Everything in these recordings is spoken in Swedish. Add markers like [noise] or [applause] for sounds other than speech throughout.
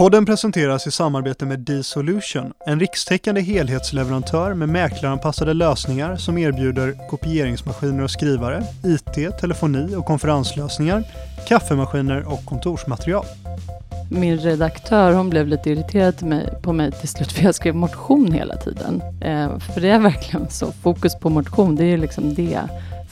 Podden presenteras i samarbete med D-Solution, en rikstäckande helhetsleverantör med mäklaranpassade lösningar som erbjuder kopieringsmaskiner och skrivare, IT, telefoni och konferenslösningar, kaffemaskiner och kontorsmaterial. Min redaktör hon blev lite irriterad på mig till slut för jag skrev motion hela tiden. Eh, för det är verkligen så, fokus på motion, det är liksom det.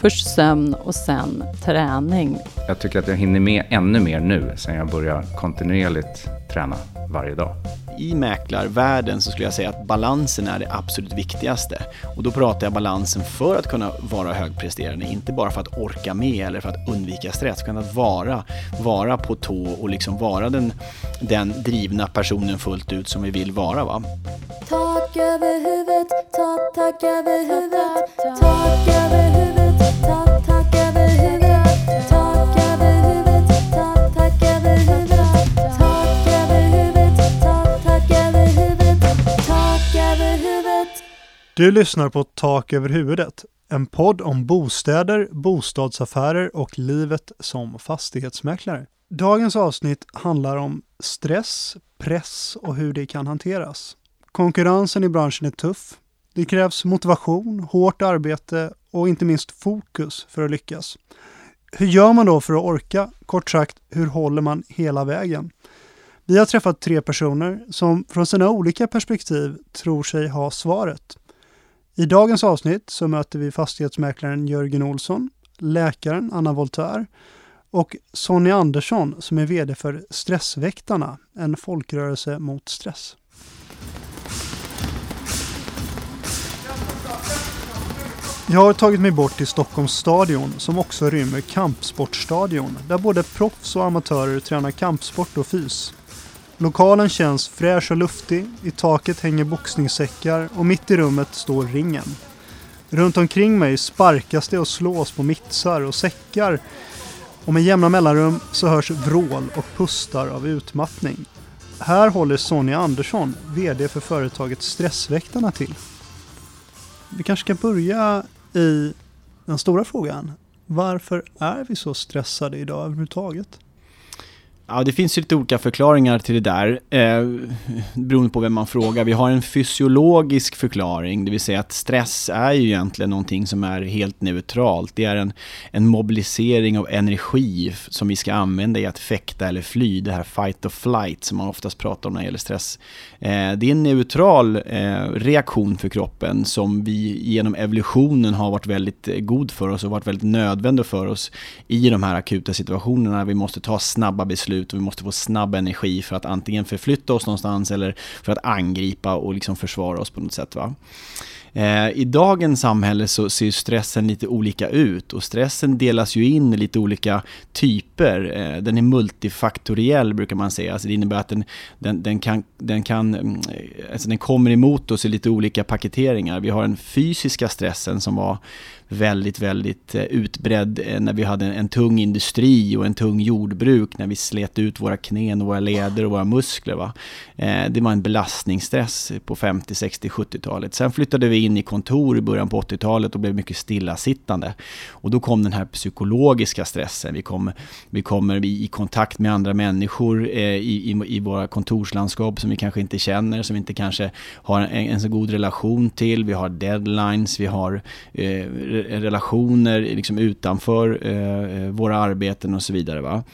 Först sömn och sen träning. Jag tycker att jag hinner med ännu mer nu sen jag börjar kontinuerligt träna varje dag. I mäklarvärlden så skulle jag säga att balansen är det absolut viktigaste. Och då pratar jag balansen för att kunna vara högpresterande, inte bara för att orka med eller för att undvika stress, utan att vara, vara på tå och liksom vara den, den drivna personen fullt ut som vi vill vara. Va? Tak över huvudet, tak, tak över huvudet, tak över Du lyssnar på Tak över huvudet, en podd om bostäder, bostadsaffärer och livet som fastighetsmäklare. Dagens avsnitt handlar om stress, press och hur det kan hanteras. Konkurrensen i branschen är tuff. Det krävs motivation, hårt arbete och inte minst fokus för att lyckas. Hur gör man då för att orka? Kort sagt, hur håller man hela vägen? Vi har träffat tre personer som från sina olika perspektiv tror sig ha svaret. I dagens avsnitt så möter vi fastighetsmäklaren Jörgen Olsson, läkaren Anna Voltaire och Sonny Andersson som är VD för Stressväktarna, en folkrörelse mot stress. Jag har tagit mig bort till Stockholms stadion som också rymmer kampsportstadion där både proffs och amatörer tränar kampsport och fys. Lokalen känns fräsch och luftig, i taket hänger boxningssäckar och mitt i rummet står ringen. Runt omkring mig sparkas det och slås på mittsar och säckar och med jämna mellanrum så hörs vrål och pustar av utmattning. Här håller Sonja Andersson, VD för företaget Stressväktarna till. Vi kanske ska börja i den stora frågan. Varför är vi så stressade idag överhuvudtaget? Ja, det finns ju lite olika förklaringar till det där, eh, beroende på vem man frågar. Vi har en fysiologisk förklaring, det vill säga att stress är ju egentligen någonting som är helt neutralt. Det är en, en mobilisering av energi som vi ska använda i att fäkta eller fly, det här fight or flight som man oftast pratar om när det gäller stress. Eh, det är en neutral eh, reaktion för kroppen som vi genom evolutionen har varit väldigt eh, god för oss och varit väldigt nödvändig för oss i de här akuta situationerna. Vi måste ta snabba beslut och vi måste få snabb energi för att antingen förflytta oss någonstans eller för att angripa och liksom försvara oss på något sätt. Va? Eh, I dagens samhälle så ser stressen lite olika ut och stressen delas ju in i lite olika typer. Eh, Den är multifaktoriell brukar man säga, alltså det innebär att den, den, den, kan, den, kan, mm, alltså den kommer emot oss i lite olika paketeringar. Vi har den fysiska stressen som var väldigt, väldigt eh, utbredd eh, när vi hade en, en tung industri och en tung jordbruk, när vi slet ut våra knän och våra leder och våra muskler. Va? Eh, det var en belastningsstress på 50, 60, 70-talet. Sen flyttade vi in i kontor i början på 80-talet och blev mycket stillasittande. Och då kom den här psykologiska stressen. Vi, kom, vi kommer i kontakt med andra människor i, i, i våra kontorslandskap som vi kanske inte känner, som vi inte kanske har en, en så god relation till. Vi har deadlines, vi har eh, relationer liksom utanför eh, eh, våra arbeten och så vidare. Va?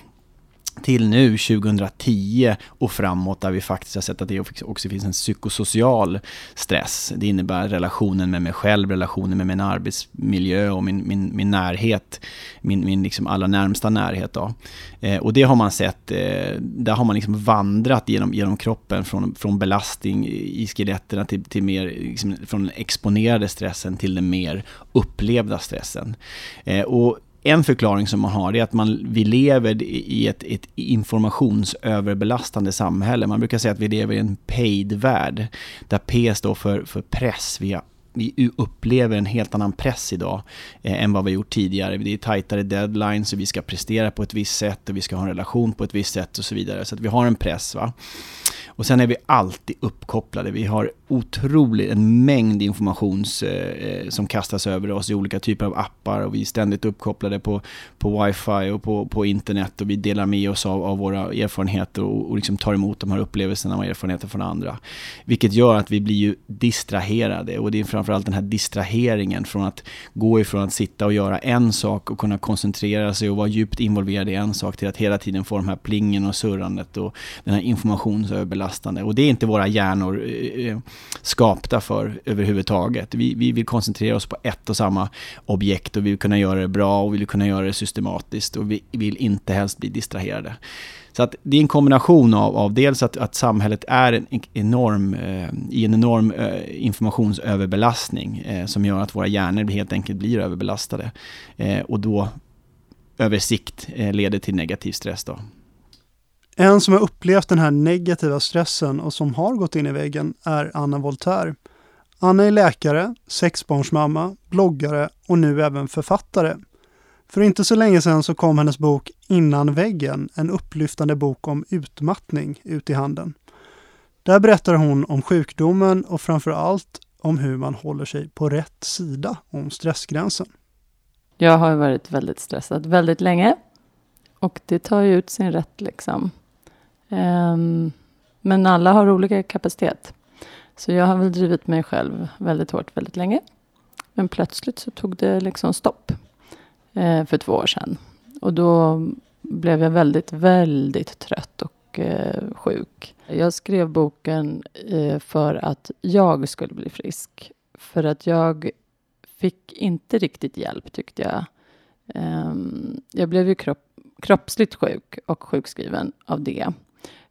Till nu 2010 och framåt där vi faktiskt har sett att det också finns en psykosocial stress. Det innebär relationen med mig själv, relationen med min arbetsmiljö och min, min, min närhet, min, min liksom allra närmsta närhet. Då. Eh, och det har man sett, eh, där har man liksom vandrat genom, genom kroppen från, från belastning i skeletterna till, till mer, liksom, från den exponerade stressen till den mer upplevda stressen. Eh, och en förklaring som man har är att man, vi lever i ett, ett informationsöverbelastande samhälle. Man brukar säga att vi lever i en paid-värld, där P står för, för press. Vi, har, vi upplever en helt annan press idag eh, än vad vi gjort tidigare. Det är tajtare deadlines och vi ska prestera på ett visst sätt och vi ska ha en relation på ett visst sätt och så vidare. Så att vi har en press. va och sen är vi alltid uppkopplade. Vi har otrolig, en mängd information eh, eh, som kastas över oss i olika typer av appar och vi är ständigt uppkopplade på, på wifi och på, på internet och vi delar med oss av, av våra erfarenheter och, och liksom tar emot de här upplevelserna och erfarenheter från andra. Vilket gör att vi blir ju distraherade och det är framförallt den här distraheringen från att gå ifrån att sitta och göra en sak och kunna koncentrera sig och vara djupt involverad i en sak till att hela tiden få de här plingen och surrandet och den här informationsöverbelastande. Och det är inte våra hjärnor eh, eh skapta för överhuvudtaget. Vi, vi vill koncentrera oss på ett och samma objekt och vi vill kunna göra det bra och vi vill kunna göra det systematiskt och vi vill inte helst bli distraherade. Så att det är en kombination av, av dels att, att samhället är en enorm, eh, i en enorm eh, informationsöverbelastning eh, som gör att våra hjärnor helt enkelt blir överbelastade. Eh, och då över sikt eh, leder till negativ stress. Då. En som har upplevt den här negativa stressen och som har gått in i väggen är Anna Voltaire. Anna är läkare, sexbarnsmamma, bloggare och nu även författare. För inte så länge sedan så kom hennes bok Innan väggen, en upplyftande bok om utmattning, ut i handeln. Där berättar hon om sjukdomen och framför allt om hur man håller sig på rätt sida om stressgränsen. Jag har varit väldigt stressad väldigt länge. Och det tar ju ut sin rätt liksom. Um, men alla har olika kapacitet. Så jag har väl drivit mig själv väldigt hårt väldigt länge. Men plötsligt så tog det liksom stopp. Eh, för två år sedan. Och då blev jag väldigt, väldigt trött och eh, sjuk. Jag skrev boken eh, för att jag skulle bli frisk. För att jag fick inte riktigt hjälp tyckte jag. Ehm, jag blev ju kropp, kroppsligt sjuk och sjukskriven av det.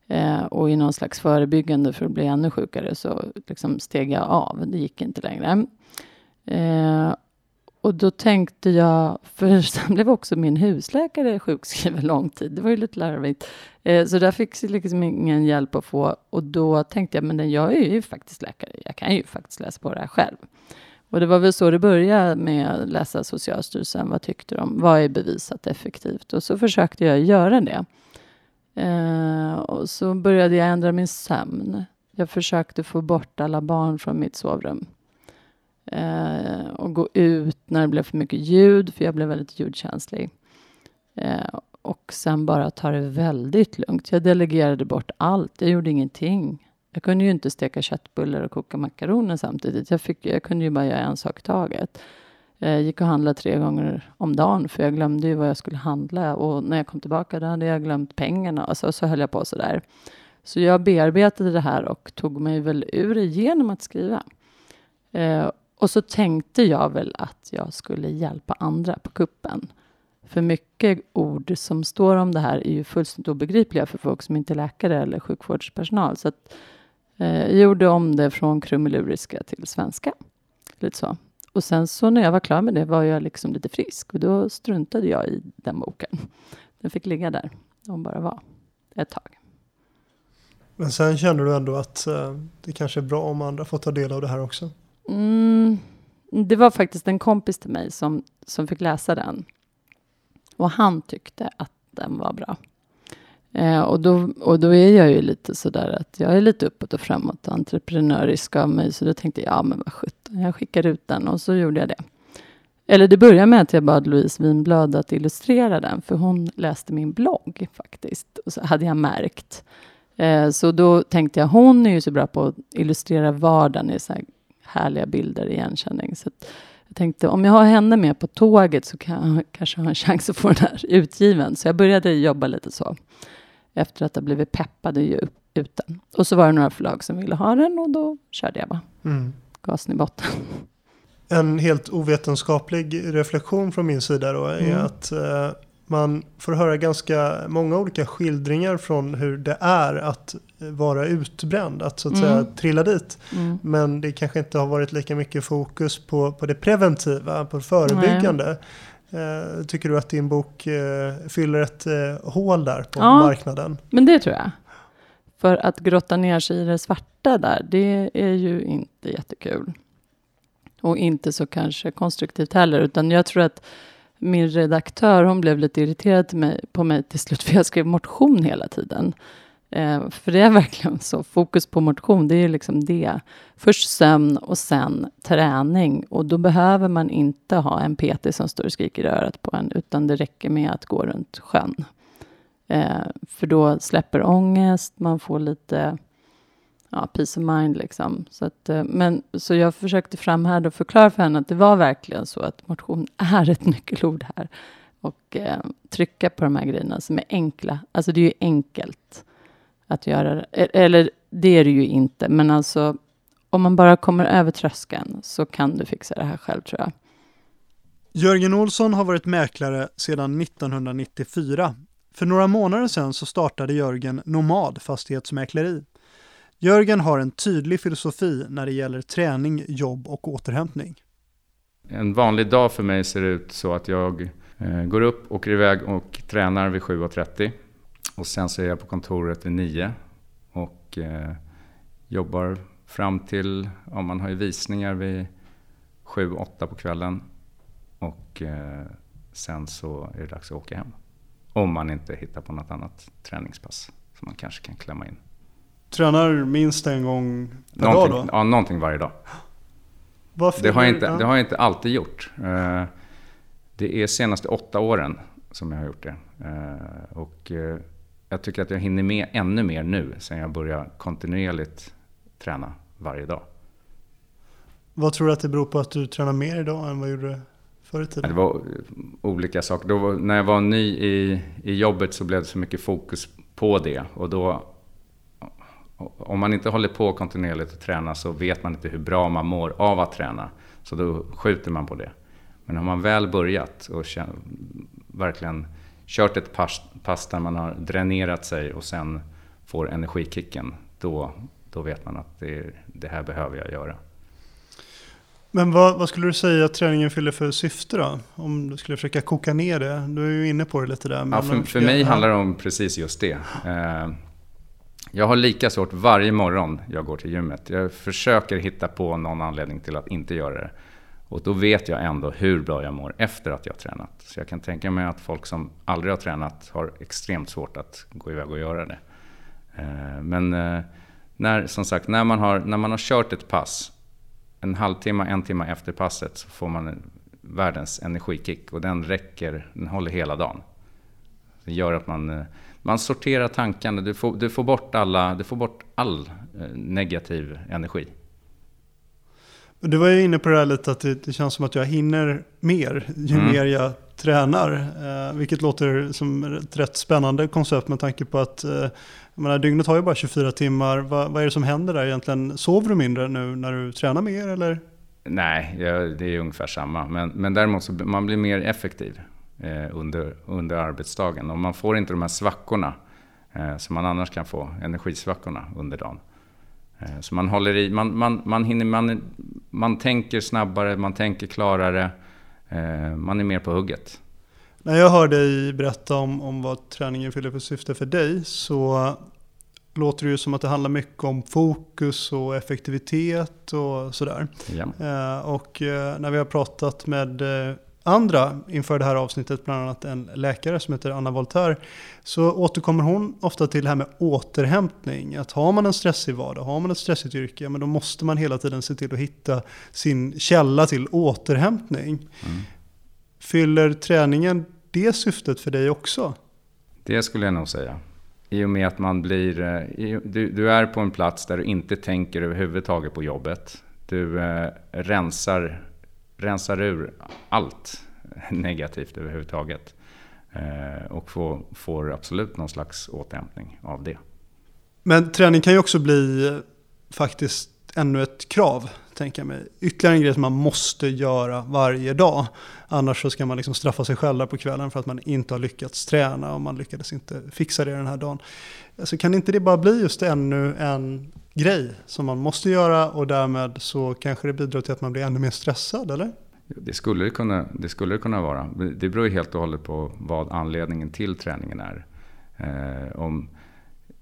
Eh, och i någon slags förebyggande för att bli ännu sjukare så liksom steg jag av. Det gick inte längre. Eh, och då tänkte jag, för sen blev också min husläkare sjukskriven lång tid. Det var ju lite larvigt. Eh, så där fick jag liksom ingen hjälp att få. Och då tänkte jag, men jag är ju faktiskt läkare. Jag kan ju faktiskt läsa på det här själv. Och det var väl så det började med att läsa Socialstyrelsen. Vad tyckte de? Vad är bevisat effektivt? Och så försökte jag göra det. Eh, och så började jag ändra min sömn. Jag försökte få bort alla barn från mitt sovrum. Eh, och gå ut när det blev för mycket ljud, för jag blev väldigt ljudkänslig. Eh, och sen bara ta det väldigt lugnt. Jag delegerade bort allt. Jag gjorde ingenting. Jag kunde ju inte steka köttbullar och koka makaroner samtidigt. Jag, fick, jag kunde ju bara göra en sak i taget. Jag gick och handlade tre gånger om dagen för jag glömde ju vad jag skulle handla. Och när jag kom tillbaka då hade jag glömt pengarna. Och så, så höll jag på så där. Så jag bearbetade det här och tog mig väl ur det genom att skriva. Eh, och så tänkte jag väl att jag skulle hjälpa andra på kuppen. För mycket ord som står om det här är ju fullständigt obegripliga för folk som inte är läkare eller sjukvårdspersonal. Så att, eh, jag gjorde om det från krumeluriska till svenska. Lite så. Och sen så när jag var klar med det var jag liksom lite frisk och då struntade jag i den boken. Den fick ligga där och bara vara ett tag. Men sen kände du ändå att eh, det kanske är bra om andra får ta del av det här också? Mm, det var faktiskt en kompis till mig som, som fick läsa den. Och han tyckte att den var bra. Eh, och, då, och då är jag ju lite sådär att jag är lite uppåt och framåt och entreprenörisk av mig. Så då tänkte jag, ja men vad sjutton, jag skickar ut den och så gjorde jag det. Eller det började med att jag bad Louise Winblad att illustrera den, för hon läste min blogg faktiskt. Och så hade jag märkt. Eh, så då tänkte jag, hon är ju så bra på att illustrera vardagen i så här härliga bilder, igenkänning. Så jag tänkte, om jag har henne med på tåget så kan jag [laughs] kanske ha en chans att få den här utgiven. Så jag började jobba lite så. Efter att ha blivit peppad och ge ut den. Och så var det några förlag som ville ha den och då körde jag bara. Mm. Gasen i botten. [laughs] En helt ovetenskaplig reflektion från min sida då är Mm. att eh, man får höra ganska många olika skildringar från hur det är att vara utbränd, att så att Mm. säga trilla dit. Mm. Men det kanske inte har varit lika mycket fokus på, på det preventiva, på det förebyggande. Eh, tycker du att din bok eh, fyller ett eh, hål där på Ja. marknaden? Men det tror jag. För att grotta ner sig i det svarta där, det är ju inte jättekul. Och inte så kanske konstruktivt heller, utan jag tror att min redaktör, hon blev lite irriterad på mig till slut, [laughs] för jag skrev motion hela tiden. Eh, för det är verkligen så. Fokus på motion, det är ju liksom det. Först sömn och sen träning. Och då behöver man inte ha en PT som står och skriker i örat på en, utan det räcker med att gå runt sjön. Eh, för då släpper ångest, man får lite ja, peace of mind liksom. Så, att, eh, men, så jag försökte framhärda och förklara för henne att det var verkligen så att motion [laughs] är ett nyckelord här. Och eh, trycka på de här grejerna som är enkla. Alltså det är ju enkelt att göra det. E-, eller det är det ju inte, men alltså om man bara kommer över tröskeln så kan du fixa det här själv tror jag. Jörgen Olsson har varit mäklare sedan 1994. För några månader sedan så startade Jörgen Nomad Fastighetsmäkleri. Jörgen har en tydlig filosofi när det gäller träning, jobb och återhämtning. En vanlig dag för mig ser ut så att jag eh, går upp, åker iväg och tränar vid 7.30. Och sen så är jag på kontoret vid 9 och eh, jobbar fram till, ja man har ju visningar vid 7-8 på kvällen. Och eh, sen så är det dags att åka hem. Om man inte hittar på något annat träningspass som man kanske kan klämma in. Tränar minst en gång per Någonting, dag då? ja, någonting varje dag. Varför Det har, jag inte, det har jag inte alltid gjort. Eh, Det är senaste åtta åren som jag har gjort det. Eh, Och eh, jag tycker att jag hinner med ännu mer nu sen jag börjar kontinuerligt träna varje dag. Vad tror du att det beror på att du tränar mer idag än vad du gjorde förr i Ja, tiden? Det var olika saker. Då, när jag var ny i, i jobbet så blev det så mycket fokus på det. Och då, om man inte håller på kontinuerligt och tränar så vet man inte hur bra man mår av att träna. Så då skjuter man på det. Men har man väl börjat och känner, verkligen kört ett pass, pass där man har dränerat sig och sen får energikicken, då, då vet man att det, det här behöver jag göra. Men vad, vad skulle du säga att träningen fyller för syfte då? Om du skulle försöka koka ner det. Du är ju inne på det lite där. Ja, för, för mig handlar det om precis just det. Eh, Jag har lika svårt varje morgon jag går till gymmet. Jag försöker hitta på någon anledning till att inte göra det. Och då vet jag ändå hur bra jag mår efter att jag har tränat. Så jag kan tänka mig att folk som aldrig har tränat har extremt svårt att gå iväg och göra det. Eh, Men eh, när, som sagt, när man, har, när man har kört ett pass, en halvtimme, en timme efter passet, så får man en- världens energikick. Och den räcker, den håller hela dagen. Det gör att man, eh, man sorterar tankarna, du får, du får bort, alla, du får bort all eh, negativ energi. Du var ju inne på det här lite att det, det känns som att jag hinner mer ju Mm. mer jag tränar. Eh, vilket låter som ett rätt spännande koncept med tanke på att jag menar, dygnet har ju bara 24 timmar. Va, vad är det som händer där egentligen? Sover du mindre nu när du tränar mer eller? Nej, ja, det är ungefär samma. Men, men däremot så man blir mer effektiv eh, under, under arbetsdagen. Och man får inte de här svackorna eh, som man annars kan få, energisvackorna under dagen. Eh, så man håller i, man, man, man, hinner, man, man tänker snabbare, man tänker klarare, eh, man är mer på hugget. När jag hör dig berätta om, om vad träningen fyller för syfte för dig så låter det ju som att det handlar mycket om fokus och effektivitet och sådär. Ja. Eh, och eh, när vi har pratat med eh, andra inför det här avsnittet, bland annat en läkare som heter Anna Voltaire, så återkommer hon ofta till det här med återhämtning. Att har man en stressig vardag, har man ett stressigt yrke, men då måste man hela tiden se till att hitta sin källa till återhämtning. Mm. Fyller träningen det syftet för dig också? Det skulle jag nog säga. I och med att man blir... eh, Du, du är på en plats där du inte tänker överhuvudtaget på jobbet. Du eh, rensar, rensar ur allt [laughs] negativt överhuvudtaget. Eh, och får, får absolut någon slags återhämtning av det. Men träning kan ju också bli eh, faktiskt ännu ett krav, tänker jag mig. Ytterligare en grej som man måste göra varje dag. Annars så ska man liksom straffa sig själv där på kvällen för att man inte har lyckats träna och man lyckades inte fixa det den här dagen. Alltså kan inte det bara bli just ännu en grej som man måste göra och därmed så kanske det bidrar till att man blir ännu mer stressad, eller? Det skulle det kunna, det skulle det kunna vara. Det beror ju helt och hållet på vad anledningen till träningen är. Eh, om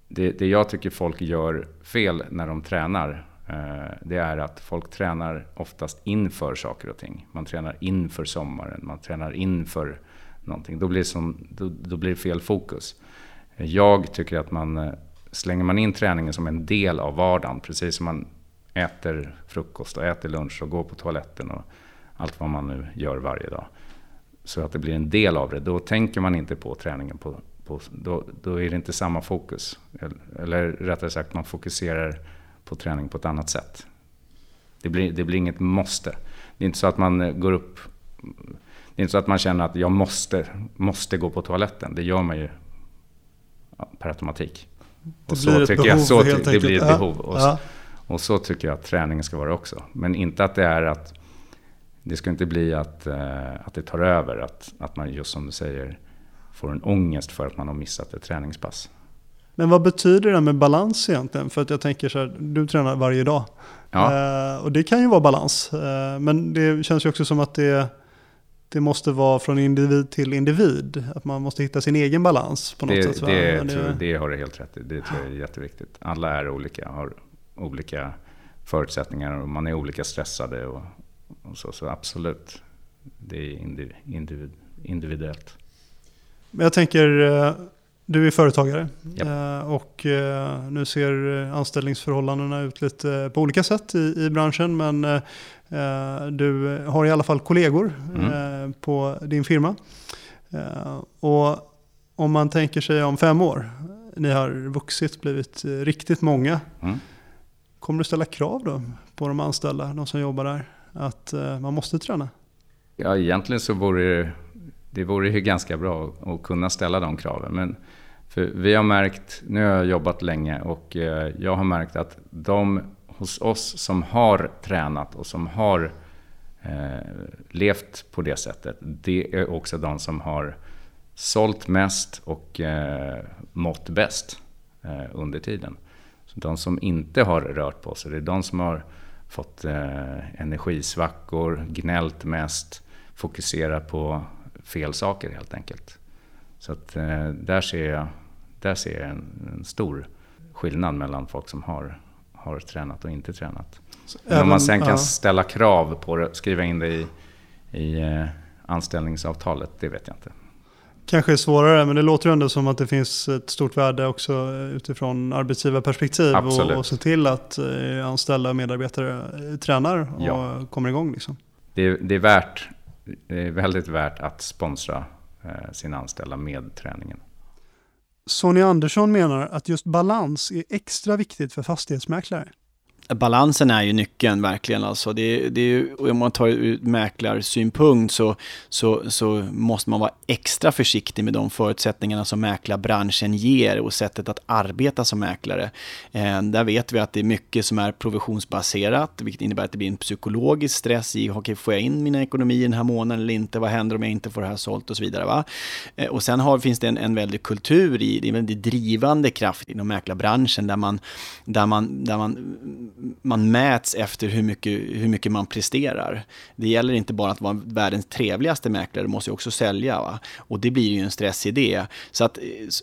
det, det jag tycker folk gör fel när de tränar, Eh, det är att folk tränar oftast inför saker och ting. Man tränar inför sommaren, man tränar inför någonting. Då blir det, som, då, då blir det fel fokus. Jag tycker att man eh, slänger man in träningen som en del av vardagen, precis som man äter frukost och äter lunch och går på toaletten och allt vad man nu gör varje dag. Så att det blir en del av det, då tänker man inte på träningen. På, på, då, då är det inte samma fokus. Eller, eller rättare sagt, man fokuserar på träning på ett annat sätt. Det blir, det blir inget måste. Det är inte så att man eh, går upp... Det är inte så att man känner att jag måste, måste gå på toaletten. Det gör man ju ja, per automatik. Det Och blir så ett tycker jag, behov, så, helt det blir ett enkelt. Ja, behov. Och, ja. och så tycker jag att träningen ska vara också. Men inte att det är att... Det ska inte bli att, eh, att det tar över. Att, att man just som du säger får en ångest för att man har missat ett träningspass. Men vad betyder det med balans egentligen? För att jag tänker så här, du tränar varje dag. Ja. Eh, och det kan ju vara balans. Eh, men det känns ju också som att det, det måste vara från individ till individ. Att man måste hitta sin egen balans på något Det, sätt. det, Men tror, det har du helt rätt i. Det tror jag är jätteviktigt. Alla är olika, har olika förutsättningar och man är olika stressade. Och, och så, så absolut, det är individ, individ, individuellt. Men jag tänker, eh, du är företagare Japp. eh, och eh, nu ser eh, anställningsförhållandena ut lite på olika sätt i, i branschen. Men du har i alla fall kollegor Mm. på din firma. Och om man tänker sig om fem år, ni har vuxit, blivit riktigt många. Mm. Kommer du ställa krav då på de anställda, de som jobbar där, att man måste träna? Ja, egentligen så vore det, det vore ju ganska bra att kunna ställa de kraven. Men för vi har märkt, nu har jag jobbat länge och eh, jag har märkt att de hos oss som har tränat och som har eh, levt på det sättet, det är också de som har sålt mest och eh, mått bäst eh, under tiden. Så de som inte har rört på sig, det är de som har fått eh, energisvackor, gnällt mest, fokuserat på fel saker helt enkelt. Så att eh, där ser jag, där ser jag en, en stor skillnad mellan folk som har, har tränat och inte tränat. Men om man sen kan ja. ställa krav på det, skriva in det i, i eh, anställningsavtalet, det vet jag inte. Kanske är svårare, men det låter ändå som att det finns ett stort värde också utifrån arbetsgivarperspektiv och, Absolut. och se till att eh, anställda medarbetare eh, tränar och Ja. kommer igång. Liksom. Det är, det är värt, det är väldigt värt att sponsra sina anställda med träningen. Sonny Andersson menar att just balans är extra viktigt för fastighetsmäklare. Balansen är ju nyckeln verkligen. Alltså det, det är ju, om man tar ur mäklarsynpunkt så, så, så måste man vara extra försiktig med de förutsättningarna som mäklarbranschen ger och sättet att arbeta som mäklare. Eh, där vet vi att det är mycket som är provisionsbaserat, vilket innebär att det blir en psykologisk stress i, okej, får jag in mina ekonomier den här månaden eller inte? Vad händer om jag inte får det här sålt och så vidare. Va? Eh, och sen har, finns det en, en väldig kultur i, det är en väldigt drivande kraft inom mäklarbranschen där man, där man, där man man mäts efter hur mycket, hur mycket man presterar. Det gäller inte bara att vara världens trevligaste mäklare, du måste ju också sälja. Va? Och det blir ju en stress i det. Så att,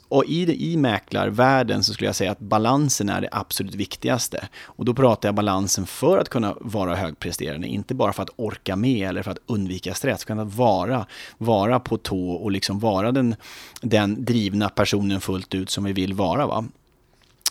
och i, i mäklarvärlden så skulle jag säga att balansen är det absolut viktigaste. Och då pratar jag balansen för att kunna vara högpresterande, inte bara för att orka med eller för att undvika stress, utan att vara, vara på tå och liksom vara den, den drivna personen fullt ut som vi vill vara. Va?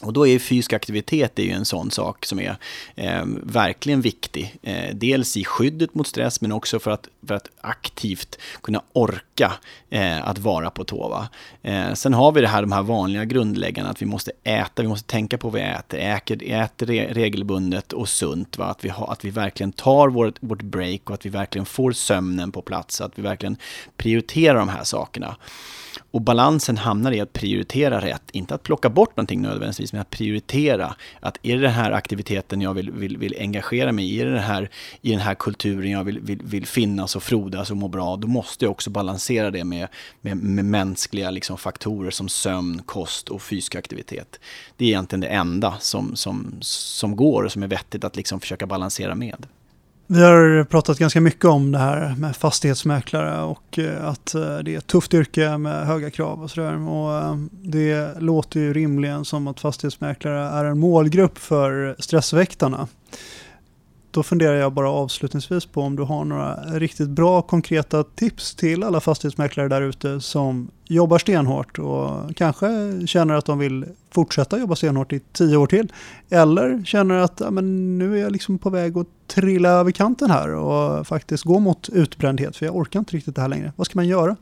Och då är fysisk aktivitet är ju en sån sak som är eh, verkligen viktig. Eh, dels i skyddet mot stress men också för att, för att aktivt kunna orka eh, att vara på tå. Eh, sen har vi det här, de här vanliga grundläggande att vi måste äta, vi måste tänka på vad vi äter, äter, äter re- regelbundet och sunt. Va? Att, vi ha, att vi verkligen tar vårt, vårt break och att vi verkligen får sömnen på plats. Att vi verkligen prioriterar de här sakerna. Och balansen hamnar i att prioritera rätt, inte att plocka bort någonting nödvändigtvis, men att prioritera. Att är det den här aktiviteten jag vill, vill, vill engagera mig i, är det den här, i den här kulturen jag vill, vill, vill finnas och frodas och må bra, då måste jag också balansera det med, med, med mänskliga liksom, faktorer som sömn, kost och fysisk aktivitet. Det är egentligen det enda som, som, som går och som är vettigt att liksom försöka balansera med. Vi har pratat ganska mycket om det här med fastighetsmäklare och eh, att eh, det är ett tufft yrke med höga krav och sådär. Och eh, det låter ju rimligen som att fastighetsmäklare är en målgrupp för stressväktarna då funderar jag bara avslutningsvis på om du har några riktigt bra konkreta tips till alla fastighetsmäklare där ute som jobbar stenhårt och kanske känner att de vill fortsätta jobba stenhårt i tio år till. Eller känner att ja, men nu är jag liksom på väg att trilla över kanten här och faktiskt gå mot utbrändhet för jag orkar inte riktigt det här längre. Vad ska man göra?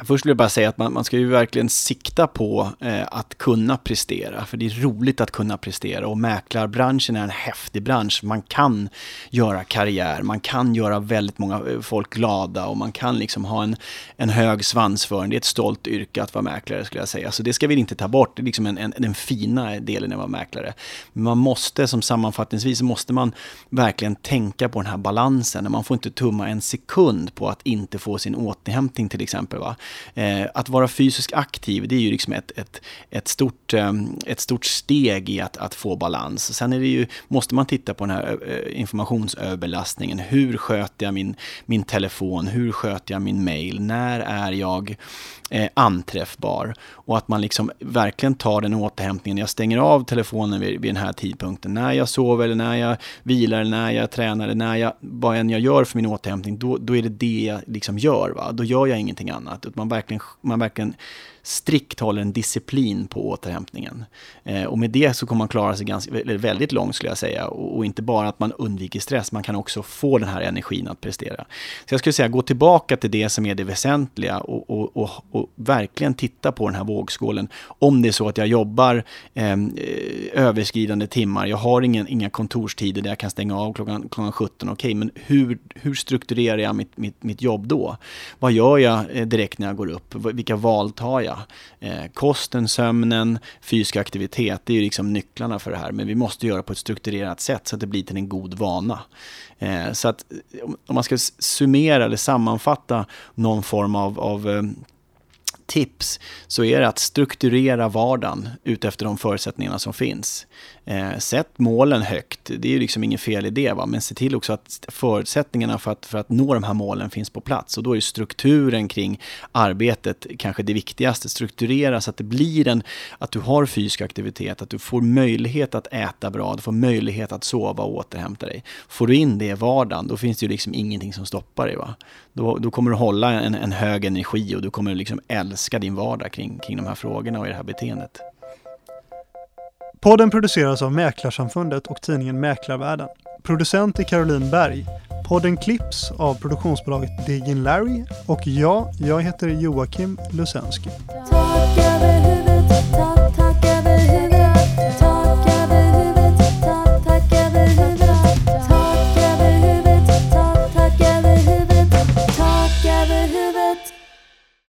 Först vill jag bara säga att man, man ska ju verkligen sikta på eh, att kunna prestera. För det är roligt att kunna prestera och mäklarbranschen är en häftig bransch. Man kan göra karriär, man kan göra väldigt många eh, folk glada och man kan liksom ha en, en hög svansföring. Det är ett stolt yrke att vara mäklare skulle jag säga. Så det ska vi inte ta bort, det är liksom en, en, den fina delen av att vara mäklare. Men man måste, som sammanfattningsvis, måste man verkligen tänka på den här balansen. Man får inte tumma en sekund på att inte få sin återhämtning till exempel. Va? Eh, att vara fysiskt aktiv, det är ju liksom ett, ett, ett, stort, eh, ett stort steg i att, att få balans. Sen är det ju, måste man titta på den här eh, eh, informationsöverbelastningen. Hur sköter jag min, min telefon? Hur sköter jag min mail? När är jag eh, anträffbar? Och att man liksom verkligen tar den återhämtningen. Jag stänger av telefonen vid, vid den här tidpunkten. När jag sover eller när jag vilar eller när jag tränar eller när jag, vad än jag gör för min återhämtning, då, då är det det jag liksom gör. Va? Då gör jag ingenting annat. Man verkligen, man verkligen strikt håller en disciplin på återhämtningen. Eh, och med det så kommer man klara sig ganska, väldigt långt skulle jag säga. Och, och, inte bara att man undviker stress, man kan också få den här energin att prestera. Så jag skulle säga gå tillbaka till det som är det väsentliga och, och, och, och verkligen titta på den här vågskålen. Om det är så att jag jobbar ehm, eh, överskridande timmar, jag har ingen, inga kontorstider där jag kan stänga av klockan, klockan 17, okej, okay, men hur, hur strukturerar jag mitt, mitt, mitt jobb då? Vad gör jag eh, direkt när jag går upp? Vilka val tar jag? Eh, kosten, sömnen, fysisk aktivitet, det är ju liksom nycklarna för det här. Men vi måste göra på ett strukturerat sätt så att det blir till en god vana. Eh, så att om man ska summera eller sammanfatta någon form av, av eh, tips så är det att strukturera vardagen utefter de förutsättningarna som finns. Eh, sätt målen högt, det är ju liksom inget fel i det, va? men se till också att förutsättningarna för att, för att nå de här målen finns på plats. Och då är strukturen kring arbetet kanske det viktigaste. Strukturera så att det blir en, att du har fysisk aktivitet, att du får möjlighet att äta bra, du får möjlighet att sova och återhämta dig. Får du in det i vardagen, då finns det ju liksom ingenting som stoppar dig. Va? Då, då kommer du hålla en, en hög energi och du kommer liksom älska din vardag kring, kring de här frågorna och i det här beteendet. Podden produceras av Mäklarsamfundet och tidningen Mäklarvärlden. Producent är Caroline Berg. Podden klipps av produktionsbolaget Diggin Larry och jag, jag heter Joakim Lusensky.